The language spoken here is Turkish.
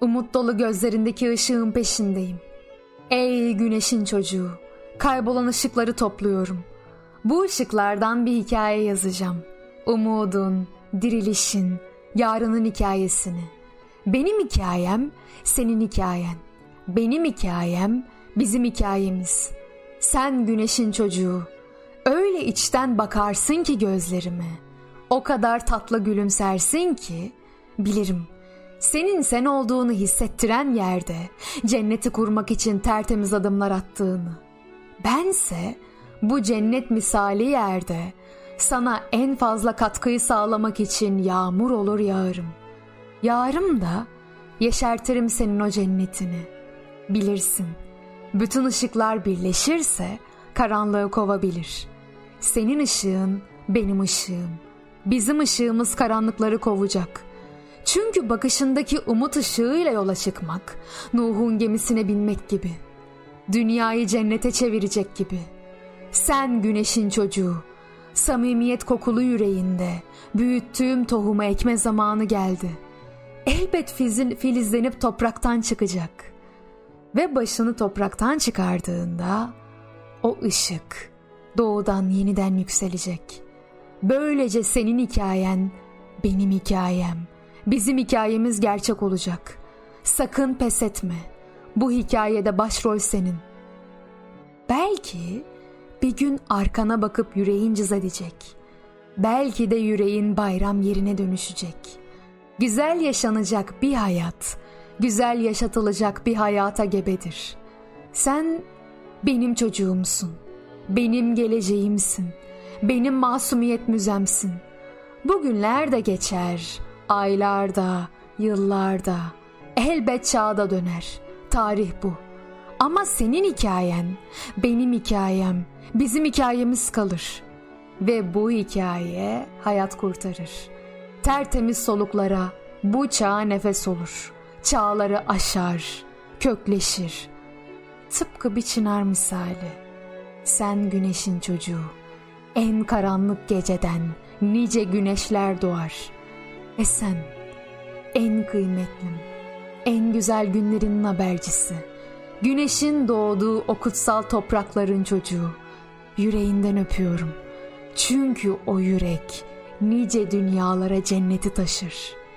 Umut dolu gözlerindeki ışığın peşindeyim. Ey güneşin çocuğu, kaybolan ışıkları topluyorum. Bu ışıklardan bir hikaye yazacağım. Umudun, dirilişin, yarının hikayesini. Benim hikayem, senin hikayen. Benim hikayem, bizim hikayemiz. Sen güneşin çocuğu. Öyle içten bakarsın ki gözlerime. O kadar tatlı gülümsersin ki bilirim. Senin sen olduğunu hissettiren yerde cenneti kurmak için tertemiz adımlar attığını. Bense bu cennet misali yerde sana en fazla katkıyı sağlamak için yağmur olur yağarım. Yağarım da yeşertirim senin o cennetini. Bilirsin, bütün ışıklar birleşirse karanlığı kovabilir. Senin ışığın benim ışığım. Bizim ışığımız karanlıkları kovacak. Çünkü bakışındaki umut ışığıyla yola çıkmak, Nuh'un gemisine binmek gibi. Dünyayı cennete çevirecek gibi. Sen güneşin çocuğu, samimiyet kokulu yüreğinde büyüttüğüm tohumu ekme zamanı geldi. Elbet fizin, filizlenip topraktan çıkacak. Ve başını topraktan çıkardığında o ışık doğudan yeniden yükselecek. Böylece senin hikayen benim hikayem, bizim hikayemiz gerçek olacak. Sakın pes etme. Bu hikayede başrol senin. Belki bir gün arkana bakıp yüreğin cız edecek. Belki de yüreğin bayram yerine dönüşecek. Güzel yaşanacak bir hayat, güzel yaşatılacak bir hayata gebedir. Sen benim çocuğumsun. Benim geleceğimsin. Benim masumiyet müzemsin. Bugünler de geçer. Aylarda, yıllarda. Elbet çağda döner. Tarih bu. Ama senin hikayen, benim hikayem, bizim hikayemiz kalır. Ve bu hikaye hayat kurtarır. Tertemiz soluklara bu çağa nefes olur. Çağları aşar, kökleşir. Tıpkı bir çınar misali. Sen güneşin çocuğu. En karanlık geceden nice güneşler doğar. Ve sen en kıymetlim, en güzel günlerinin habercisi. Güneşin doğduğu o kutsal toprakların çocuğu. Yüreğinden öpüyorum. Çünkü o yürek nice dünyalara cenneti taşır.''